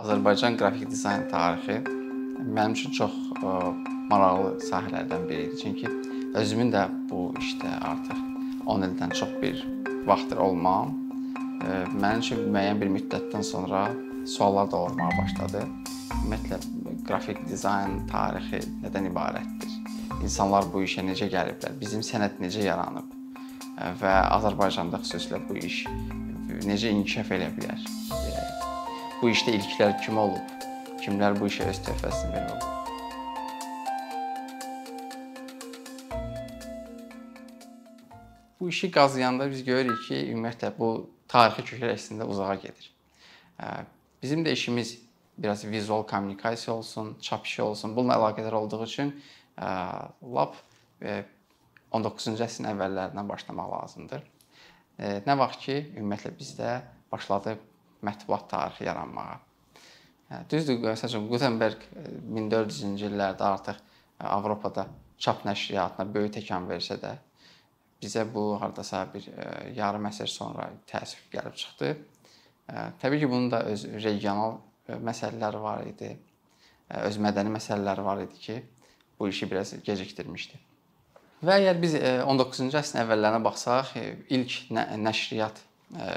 Azərbaycan qrafik dizayn tarixi mənim üçün çox ə, maraqlı sahələrdən biri idi. Çünki özümün də bu işdə artıq 10 ildən çox bir vaxtdır olmam ə, mənim üçün müəyyən bir müddətdən sonra suallar doğurmağa başladı. Ümumiyyətlə qrafik dizayn tarixi nədən ibarətdir? İnsanlar bu işə necə gəliblər? Bizim sənət necə yaranıb? Və Azərbaycanda xüsusilə bu iş necə inkişaf edə bilər? Bu işdə ilklər kim olub? Kimlər bu işə öz töhfəsini verib? Bu işi qazıyanda biz görürük ki, ümumiyyətlə bu tarixi köklər əslində uzağa gedir. Bizim də işimiz biraz vizual kommunikasiya olsun, çap işi olsun, bununla əlaqədar olduğu üçün lap 19-cu əsrin əvvəllərindən başlamaq lazımdır. Nə vaxt ki, ümumiyyətlə bizdə başladı mətbuat tarixi yaranmağa. Hə, düzdür, məsələn, Gutenberg 1400-cü illərdə artıq Avropada çap nəşriyyatına böyük təkan versə də, bizə bu hardasa bir yarım əsr sonra təəssüf gəlib çıxdı. Təbii ki, bunun da öz regional məsələləri var idi. Öz mədəni məsələləri var idi ki, bu işi biraz gecikdirmişdi. Və əgər biz 19-cu əsrin əvvəllərinə baxsaq, ilk nəşriyyat,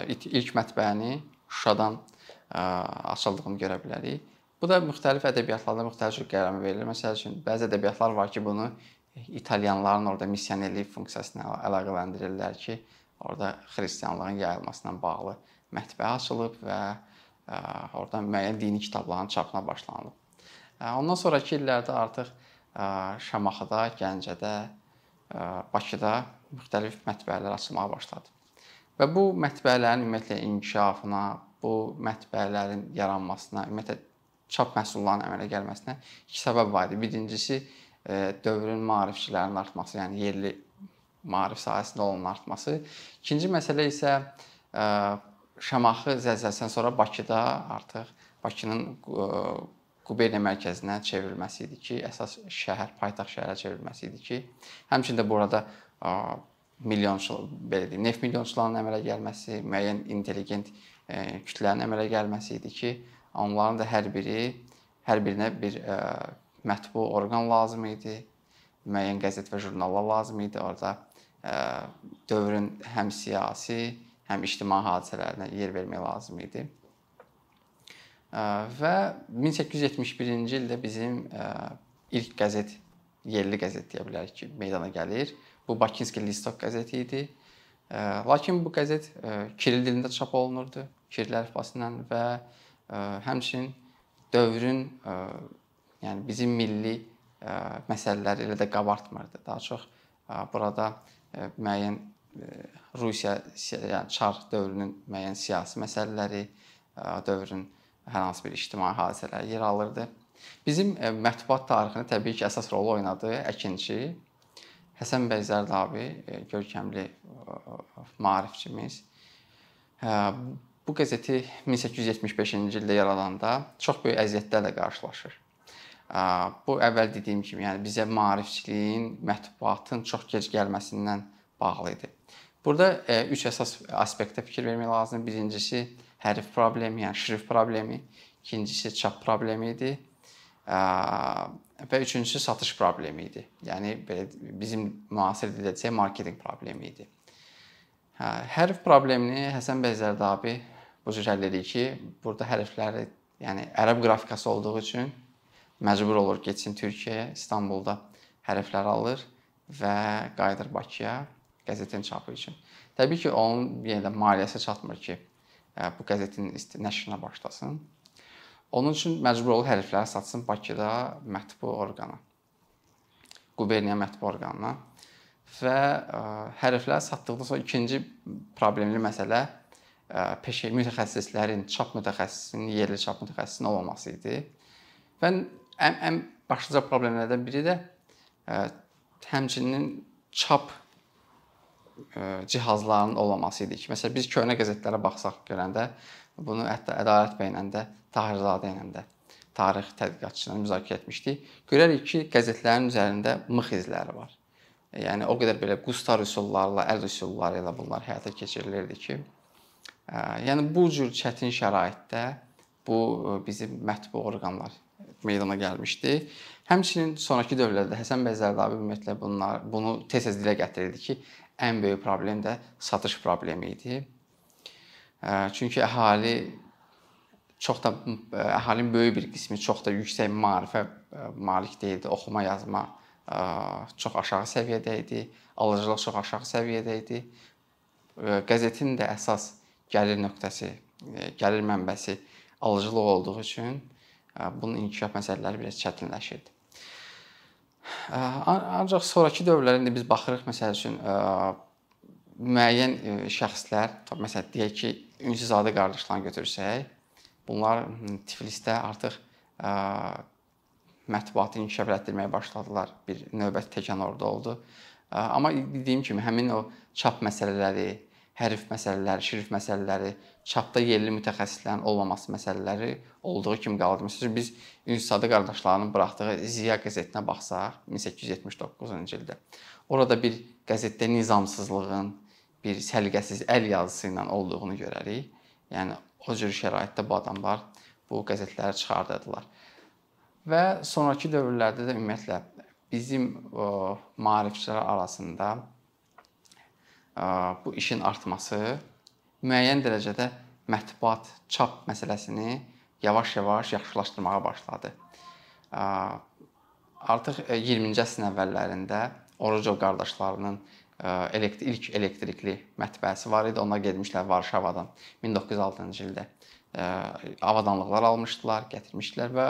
ilk mətbəəni Şuşadan açıldığını görə bilərik. Bu da müxtəlif ədəbiyyatlarda müxtəlif cür qələmə verilir. Məsəl üçün bəzi ədəbiyyatlar var ki, bunu italyanların orada missionerlik funksiyasına əlaqələndirirlər ki, orada xristianlığın yayılmasına bağlı mətbəə açılıb və oradan müəyyən dini kitabların çapına başlanılıb. Ondan sonrakı illərdə artıq Şamaxıda, Gəncədə, Bakıda müxtəlif mətbəələr açılmağa başladı. Və bu mətbəələrin ümumiyyətlə inkişafına, bu mətbəələrin yaranmasına, ümumiyyətlə çap məhsullarının əmələ gəlməsinə iki səbəb var idi. Birincisi e, dövrün maarifçilərinin artması, yəni yerli maarif sahəsində olanın artması. İkinci məsələ isə e, Şamaxı zəlzələsindən sonra Bakıda artıq Bakının e, quberniya mərkəzinə çevrilməsi idi ki, əsas şəhər, paytaxt şəhərə çevrilməsi idi ki, həmçinin də burada milyonçu belə deyim, neft milyonçularının əmələ gəlməsi, müəyyən intelligent e, kütlənin əmələ gəlməsi idi ki, onların da hər biri hər birinə bir e, mətbu orqan lazım idi. Müəyyən qəzet və jurnallar lazım idi. Orada e, dövrün həm siyasi, həm ictimai hadisələrinə yer vermək lazım idi. Ə, və 1871-ci ildə bizim ə, ilk qəzet yerli qəzet deyə bilərik ki, meydana gəlir. Bu Bakinski Listok qəzeti idi. Lakin bu qəzet Kiril dilində çap olunurdu, Kiril əlifbası ilə və həmçinin dövrün yəni bizim milli məsələləri elə də qabartmırdı. Daha çox burada müəyyən Rusiya, yəni Çar dövrünün müəyyən siyasi məsələləri, dövrün hər hansı bir ictimai hadisələri yer alırdı. Bizim mətbuat tarixində təbii ki, əsas rolu oynadı əkinçi Həsən bəy Zərdabi, e, görkəmli e, maarifçimiz bu qəzeti 1875-ci ildə yaradanda çox böyük əziyyətlərlə qarşılaşır. Bu əvvəl dediyim kimi, yəni bizə maarifçiliyin, mətbuatın çox gec gəlməsindən bağlı idi. Burada e, üç əsas aspektə fikir vermək lazımdır. Birincisi hərf problemi, yəni şrif problemi, ikincisi çap problemi idi və üçüncüsü satış problemi idi. Yəni belə bizim müasir dildə desək marketinq problemi idi. Hə, hərf problemini Həsən bəy Zərdabi bu cür həll edir ki, burada hərfləri, yəni ərəb qrafikası olduğu üçün məcbur olur getsin Türkiyəyə, İstanbulda hərfləri alır və qayıdır Bakıya qəzetin çapı üçün. Təbii ki, onun yenə də maliyyəsi çatmır ki, bu qəzetin nəşrinə başlasın. Onun üçün məcbur olub hərfləri satsın Bakıda mətbu orqana. Quberniya mətbu orqanına və ə, hərfləri satdıqdan sonra ikinci problemli məsələ ə, peşə mütəxəssislərin, çap mütəxəssisinin, yerli çap mütəxəssisinin olmaması idi. Və ən ən başlıca problemlərdən biri də ə, həmçinin çap ə, cihazlarının olmaması idi ki, məsələn biz köhnə qəzetlərə baxsaq görəndə bunu hətta Ədalət bəylə də Tahirzadə ilə də tarix tədqiqatçısıyla müzakirə etmişdik. Görərik ki, qəzetlərin üzərində mıx izləri var. Yəni o qədər belə qustar üsullarla, əl üsulları ilə bunlar həyata keçirilirdi ki, yəni bu cür çətin şəraitdə bu bizim mətbu orqanlar meydana gəlmişdi. Həmçinin sonrakı dövrlərdə Həsən bəy Zərdabi ümumiyyətlə bunlar bunu tez-tez dilə gətirirdi ki, ən böyük problem də satış problemi idi. Çünki əhali çox da əhalinin böyük bir qismi çox da yüksək maarifə malik deyildi. Oxuma, yazma çox aşağı səviyyədə idi, alıcılıq çox aşağı səviyyədə idi. Qəzetin də əsas gəlir nöqtəsi, gəlir mənbəsi alıcılıq olduğu üçün bunun inkişaf məsələləri biraz çətinləşirdi. Ancaq sonrakı dövrlərdə indi biz baxırıq məsəl üçün müəyyən şəxslər, məsələn deyək ki, Ünsizadə qardaşlarını götürsək, bunlar Tiflisdə artıq mətbuatı inkişaf etdirməyə başladılar. Bir növbəti təkan orada oldu. Amma dediyim kimi həmin o çap məsələləri, hərf məsələləri, şrif məsələləri, çapda yerli mütəxəssislərin olmaması məsələləri olduğu kimi qaldı. Məsələn biz Ünsizadə qardaşlarının buraxdığı Ziya qəzetinə baxsaq 1879-cu ildə. Orada bir qəzetdə nizamsızlığın, bir səliqəsiz əl yazısı ilə olduğunu görərik. Yəni o cür şəraitdə bu adamlar bu qəzetləri çıxardırdılar. Və sonrakı dövrlərdə də ümumiyyətlə bizim maarifçilər arasında bu işin artması müəyyən dərəcədə mətbuat, çap məsələsini yavaş-yavaş yaxşılaşdırmağa başladı. Artıq 20-ci əsrin əvvəllərində Orucov qardaşlarının ilk elektrikli mətbəəsi var idi. Onlar getmişlər Varşavadan 1906-cı ildə avadanlıqlar almışdılar, gətirmişdilər və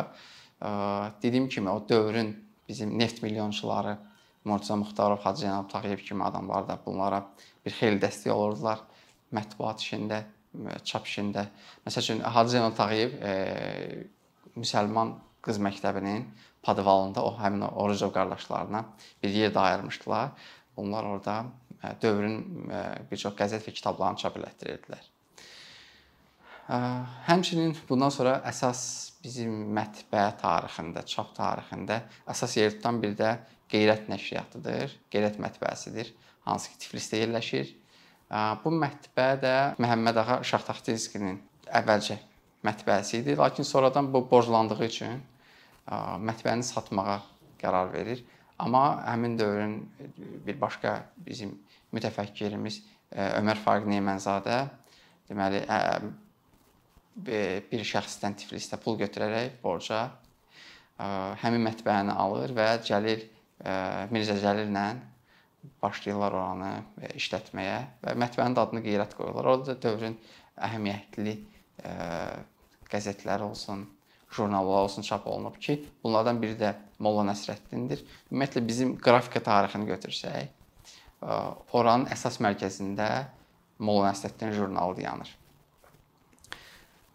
dediyim kimi o dövrün bizim neft milyonçuları Murtuza Muxtarov, Hacı Zeynal Tağıyev kimi adamlar da bunlara bir xeyli dəstək olurdular mətbuat işində, çap işində. Məsəl üçün Hacı Zeynal Tağıyev e, müsəlman qız məktəbinin podvalında o həmin Orucov qardaşlarına bir yer də ayırmışdılar. Onlar orada e, dövrün e, bir çox qəzet və kitablarını çap elətdirirdilər. Həmçinin bundan sonra əsas bizim mətbəə tarixində, çap tarixində əsas yer tutan bir də Qeyrət nəşriyyatıdır. Qeyrət mətbəəsidir, hansı ki Tiflisdə yerləşir. Bu mətbə də Məhəmməd ağa Şahtaxtinskinin əvvəlcə mətbəəsi idi, lakin sonradan bu borclandığı üçün mətbəəni satmağa qərar verir. Amma həmin dövrün bir başqa bizim mütəfəkkirimiz Ömər Fariq Neymənzadə deməli bir şəxsdən Tiflisdə pul götürərək borca həmin mətbəəni alır və gəlir Mirzə Cəlillə başlayırlar oranı işlətməyə və mətbəənin adını Qeyrət qoyurlar. Orada da dövrün əhəmiyyətli qəzetləri olsun, jurnallar olsun çap olunub ki, bunlardan biri də Molla Nəsrəddindir. Ümumiyyətlə bizim qrafika tarixini götürsək, oranın əsas mərkəzində Molla Nəsrəddin jurnalı dayanır.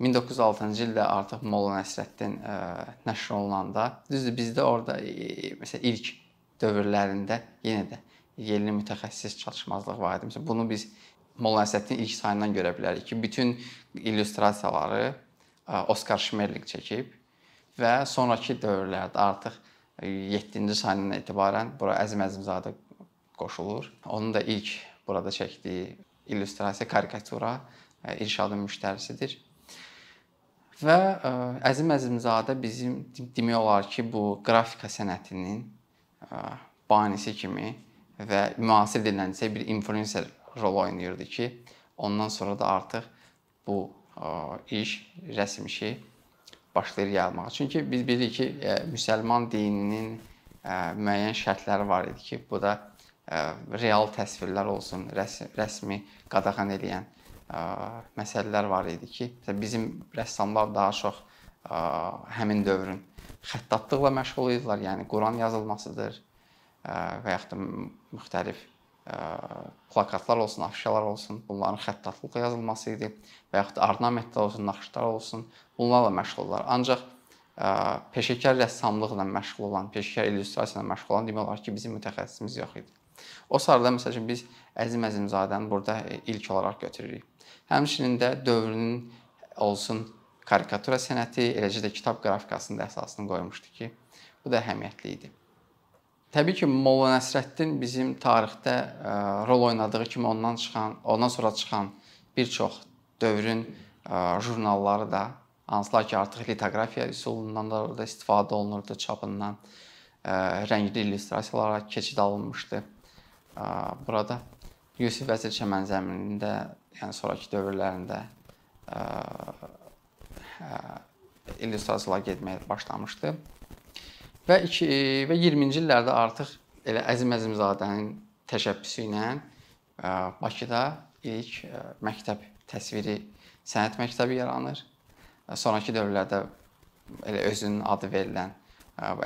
1906-cı ildə artıq Molla Nəsrəddin ə, nəşr olunanda, düzdür bizdə orada e, məsələn ilk dövrlərində yenə də yerli mütəxəssis çatışmazlıq var idi. Məsələn bunu biz Molla Nəsrəddin ilk sayından görə bilərik ki, bütün illüstrasiyaları ə, Oskar Şmerlik çəkib və sonrakı dövrlərdə artıq 7-ci sayından etibarən bura Əzim Əzimzadə qoşulur. Onun da ilk burada çəkdiyi illüstrasiya karikatura İrşadın müştərisidir. Və Əzim Əzimzadə bizim demək olar ki, bu qrafika sənətinin banisi kimi və müasir dilləncə bir influencer rol oynayırdı ki, ondan sonra da artıq bu ə, iş, rəsm işi başlayır yayılmağa. Çünki biz bilirik ki, ə, müsəlman dininin ə, müəyyən şərtləri var idi ki, bu da ə, real təsvirlər olsun, rəsm, rəsmi qadağan edən məsələlər var idi ki, bizim rəssamlar daha çox həmin dövrün xəttatlıqla məşğul idilər. Yəni Quran yazılmasıdır və yaxud da müxtəlif plakatlar olsun, afişalar olsun, bunların xəttatlıqla yazılması idi və yaxud da ornamentlər olsun, naxışlar olsun, bunlarla məşğullar. Ancaq peşəkar rəssamlıqla məşğul olan, peşəkar illüstrasiya ilə məşğul olan demək olar ki, bizim mütəxəssisimiz yox idi. O sırada məsəl üçün biz Əzim Əzimzadəni burada ilk olaraq götürürük. Həmçinin də dövrünün olsun karikatura sənəti, eləcə də kitab qrafikasında əsasını qoymuşdu ki, bu da əhəmiyyətli idi. Təbii ki, Molla Nəsrəddin bizim tarixdə ə, rol oynadığı kimi ondan çıxan, ondan sonra çıxan bir çox dövrün ə, jurnalları da hansılar ki, artıq litoqrafiya üsulundan da orada istifadə olunurdu, çapından. Rəngli illüstrasiyalara keçid alınmışdı. Burada Yusif Vəzir Çəmənzəminində, yəni sonrakı dövrlərində illüstrasiyalar getməyə başlamışdı. Və 2 və 20-ci illərdə artıq elə Əzim Əzimzadənin təşəbbüsü ilə Bakıda ilk məktəb təsviri sənət məktəbi yaranır. Sonrakı dövrlərdə elə özünün adı verilən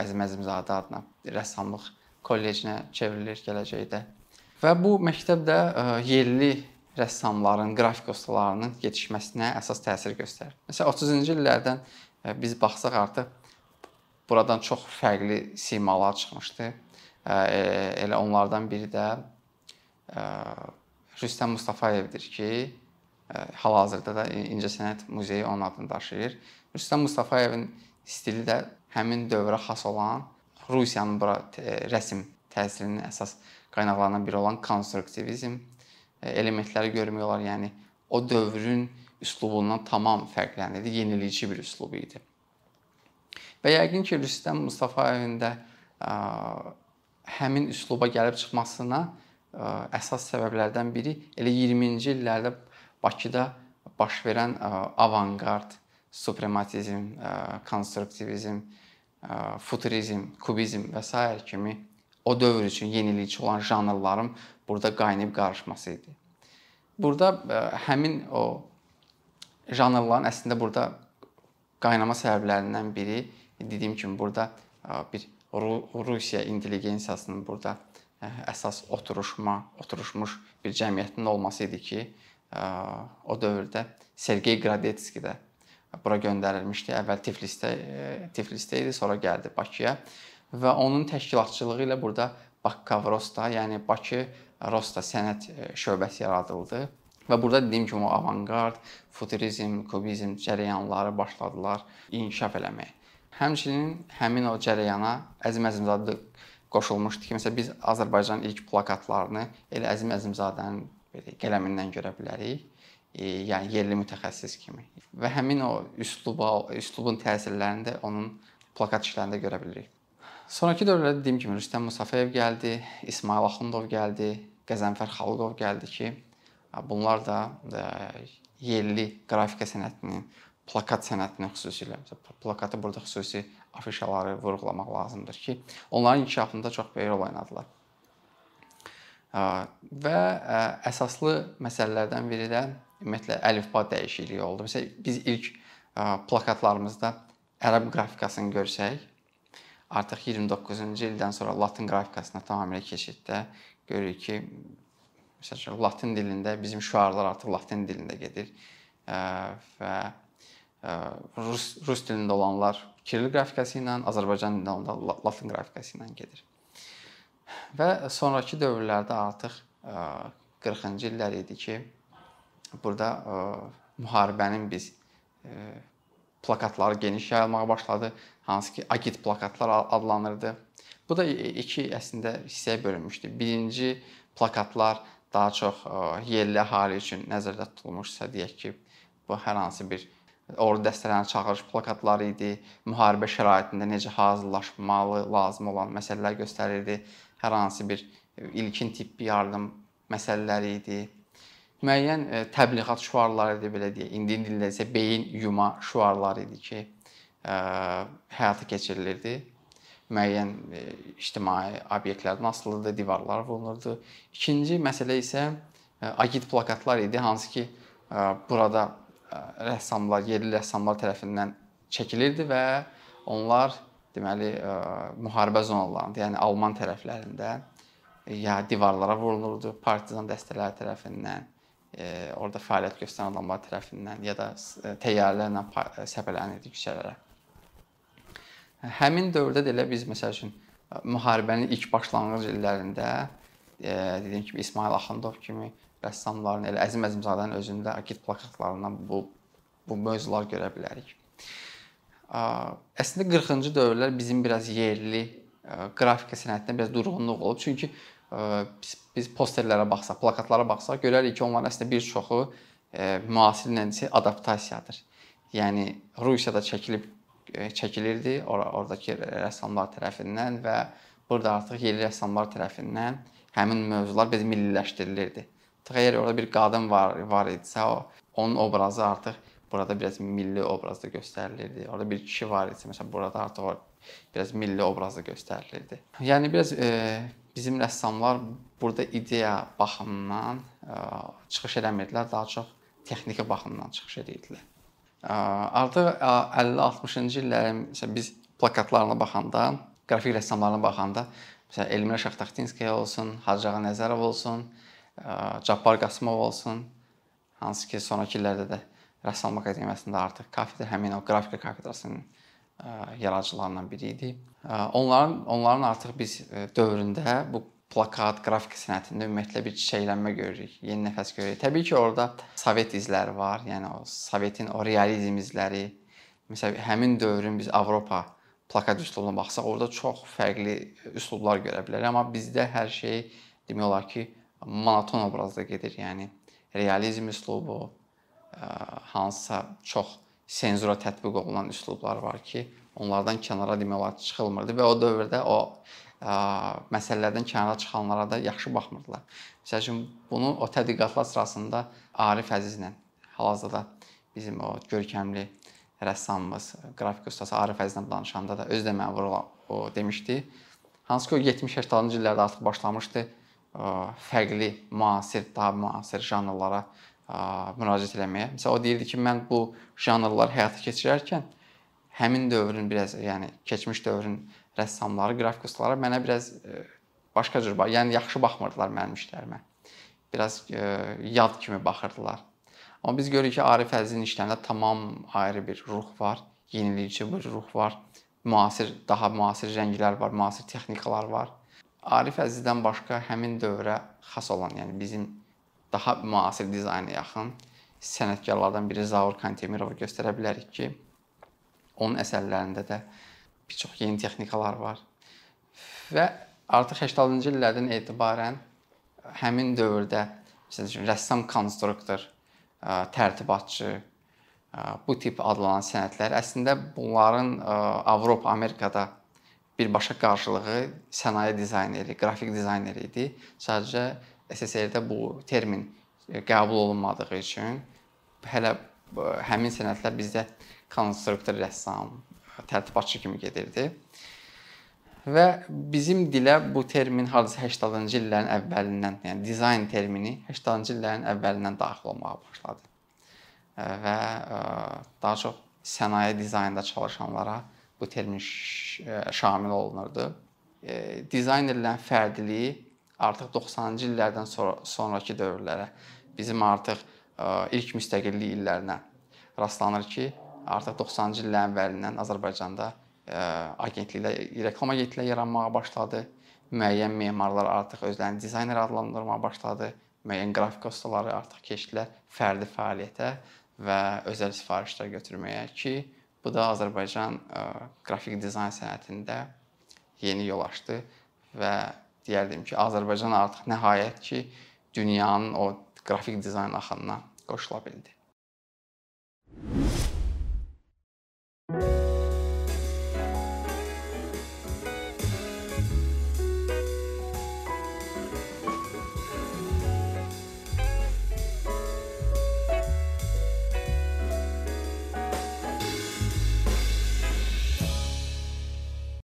Əzim Əzimzadə adına rəssamlıq kollecinə çevrilir gələcəkdə. Və bu məktəbdə yerli rəssamların, qrafik ustalarının yetişməsinə əsas təsir göstərir. Məsələn 30-cu illərdən biz baxsaq artıq buradan çox fərqli simalar çıxmışdı. Elə onlardan biri də Rüstəm Mustafayevdir ki, hal-hazırda da İncəsənət Muzeyi onun adını daşıyır. Rüstəm Mustafayevin stili də həmin dövrə xas olan Rusiyanın bura rəsm təsirinin əsas qaynaqlarından biri olan konstruktivizm elementləri görmək olar. Yəni o dövrün üslubundan tamam fərqlənirdi, yenilikçi bir üslub idi. Və yəqin ki, Rüstəm Mustafayevin də həmin üsluba gəlib çıxmasına əsas səbəblərdən biri elə 20-ci illərdə Bakıda baş verən avanqard, suprematizm, konstruktivizm, futurizm, kubizm və s. kimi o dövr üçün yenilikçi olan janrların burada qaynayıb qarışması idi. Burada həmin o janrların əslində burada qaynama səbəblərindən biri dediyim kimi burada bir Rusiya intelligensiyasının burada əsas oturuşma, oturuşmuş bir cəmiyyətin olması idi ki, o dövrdə Sergey Gradetski də bura göndərilmişdi. Əvvəl Tiflisdə Tiflisdə idi, sonra gəldi Bakıya və onun təşkilatçılığı ilə burada Bakkavrosda, yəni Bakı Rosta sənət şöbəsi yaradıldı. Və burada dediyim kimi o avanqard, futurizm, kubizm cərəyanları başladılar inkişaf eləməyə. Həmçinin həmin o cərəyana Əzim Əzimzadə qoşulmuşdu ki, məsələn biz Azərbaycanın ilk plakatlarını elə Əzim Əzimzadənin belə qələmindən görə bilərik. E, yəni yerli mütəxəssis kimi. Və həmin o üsluba, üslubun təsirlərini də onun plakat işlərində görə bilirik. Sonrakı dövrlərdə dediyim kimi Rüstəm Musafayev gəldi, İsmail Axundov gəldi, Qəzənfər Xalqov gəldi ki, bunlar da e, yerli qrafika sənətinin, plakat sənətinin xüsusilə plakatı burada xüsusi afişaları vurğulamaq lazımdır ki, onların inkişafında çox böyük rol oynadılar. Və əsaslı məsələlərdən biri də ümumiyyətlə əlifba dəyişikliyi oldu. Məsələn, biz ilk plakatlarımızda ərəb qrafikasını görsək, artıq 29-cu ildən sonra latın qrafikasına tamamilə keçiddə görürük ki, məsələn, latın dilində bizim şüarlar artıq latın dilində gedir və rus rus dilində olanlar Kiril qrafikası ilə, Azərbaycan dilində onda latın qrafikası ilə gedir. Və sonrakı dövrlərdə artıq 40-cı illər idi ki, burada müharibənin biz plakatları geniş yayılmağa başladı. Hansı ki, agit plakatlar adlanırdı. Bu da iki əslində hissəyə bölünmüşdü. Birinci plakatlar daha çox yerli əhali üçün nəzərdə tutulmuşsa deyək ki, bu hər hansı bir ordu dəstələrinə çağırış plakatları idi. Müharibə şəraitində necə hazırlaşmalı lazım olan məsələlər göstərirdi. Hər hansı bir ilkin tibbi yardım məsələləri idi. Müəyyən e, təbliğat şüarları idi belə deyək. İndi dildə isə beyin yuma şüarları idi ki, ə, e, həyata keçirilirdi. Müəyyən ə, e, ictimai obyektlərdən asılırdı, divarlar vurulurdu. İkinci məsələ isə ə, agit plakatlar idi, hansı ki, ə, burada rəssamlar, yerli rəssamlar tərəfindən çəkilirdi və onlar deməli müharibə zonalarında, yəni Alman tərəflərində ya divarlara vurulurdu partizan dəstələri tərəfindən, orada fəaliyyət göstərən adamlar tərəfindən ya da təyyarələrlə səpələnirdi küçələrə. Həmin dövrdə də elə biz məsəl üçün müharibənin ilk başlanğıc illərində dediyim kimi İsmail Axundov kimi rəssamların, elə Əzim Əzimzadənin özündə agit plakatlarından bu bu mövzuları görə bilərik. Əslində 40-cı dövrlər bizim biraz yerli qrafika sənətində biraz durğunluq olub. Çünki biz, biz posterlərə baxsaq, plakatlara baxsaq görərik ki, onların əslində bir çoxu müasir ilə adaptasiyadır. Yəni Rusiyada çəkilib çəkilirdi or oradakı rəssamlar tərəfindən və burada artıq yerli rəssamlar tərəfindən həmin mövzular biz milliləşdirilirdi. Əgər orada bir qadın var var idisə, o onun obrazı artıq burada biraz milli obrazda göstərilirdi. Orada bir kişi var idisə, məsələn, burada artıq o biraz milli obrazda göstərilirdi. Yəni biraz e, bizim rəssamlar burada ideya baxımından e, çıxış eləmirdilər, daha çox texniki baxımdan çıxış edirdilər. E, artıq 50-60-cı e, illərin məsələn biz plakatlarına baxanda, qrafik rəssamlarına baxanda, məsələn Elmira Şaxtaxtinskaya olsun, Hacıağa Nəzərov olsun, Cabbar Qasımov olsun, hansı ki sonrakı illərdə də Rəssamlıq Akademiyasında artıq kafedra həmin o qrafika kafedrasının yaradıcılarından biri idi. Onların onların artıq biz dövründə bu plakat, qrafika sənətində ümumiyyətlə bir çiçəklənmə görürük, yeni nəfəs görürük. Təbii ki, orada Sovet izləri var, yəni o Sovetin o realizm izləri. Məsələn, həmin dövrün biz Avropa plakat üslubuna baxsaq, orada çox fərqli üslublar görə bilərik, amma bizdə hər şey demək olar ki, monoton obrazda gedir. Yəni realizm üslubu, hansısa çox senzura tətbiq olunan üslublar var ki, onlardan kənara demək olar çıxılmırdı və o dövrdə o ə, məsələlərdən kənara çıxanlara da yaxşı baxmırdılar. Məsəl üçün bunu o tədqiqatlar sırasında Arif Əzizlə hal-hazırda bizim o görkəmli rəssamımız, qrafik ustası Arif Əzizlə danışanda da özü də mənə o demişdi. Hansı ki o 70-80-cı illərdə artıq başlamışdı ə, fərqli müasir, daha müasir janrlara müraciət eləməyə. Məsələn, o deyirdi ki, mən bu janrları həyata keçirərkən həmin dövrün biraz, yəni keçmiş dövrün rəssamları, qrafik ustaları mənə biraz başqa cür, yəni yaxşı baxmırdılar mənim işlərimə. Biraz yad kimi baxırdılar. Amma biz görürük ki, Arif Əzizin işlərində tamam ayrı bir ruh var, yenilikçi bir ruh var. Müasir, daha müasir rənglər var, müasir texnikalar var. Arif Əzizdən başqa həmin dövrə xas olan, yəni bizim daha müasir dizayna yaxın sənətkarlardan biri Zaur Kantemirovu göstərə bilərik ki, onun əsərlərində də bir çox yeni texnikalar var. Və artıq 80-cı illərdən etibarən həmin dövrdə məsələn rəssam konstruktor, tərtibatçı bu tip adlanan sənətlər əslində bunların Avropa, Amerikada birbaşa qarşılığı sənaye dizayneri, qrafik dizayneri idi. Sadəcə SSR-də bu termin e, qəbul olunmadığı üçün hələ e, həmin sənədlər bizdə konstruktor rəssam, tərtibatçı kimi gedirdi. Və bizim dilə bu termin hardasa 80-cı illərin əvvəlindən, yəni dizayn termini 80-cı illərin əvvəlindən daxil olmağa başladı. E, və daha çox sənaye dizaynında çalışanlara bu termin şamil olunurdu. Dizayn edilən fərdiliyi artıq 90-cı illərdən sonra sonrakı dövrlərə bizim artıq ə, ilk müstəqillik illərinə rastlanır ki, artıq 90-cı illərin əvvəlindən Azərbaycanda ə, agentliklər, reklama agentlikləri yaranmağa başladı. Müəyyən memarlar artıq özlərini dizayner adlandırmağa başladı. Müəyyən qrafik ustaları artıq keçdilər fərdi fəaliyyətə və özəl sifarişlər götürməyə ki, bu da Azərbaycan ə, qrafik dizayn sənətində yeni yol açdı və deyərdim ki, Azərbaycan artıq nəhayət ki, dünyanın o qrafik dizayn axınına qoşula bildi.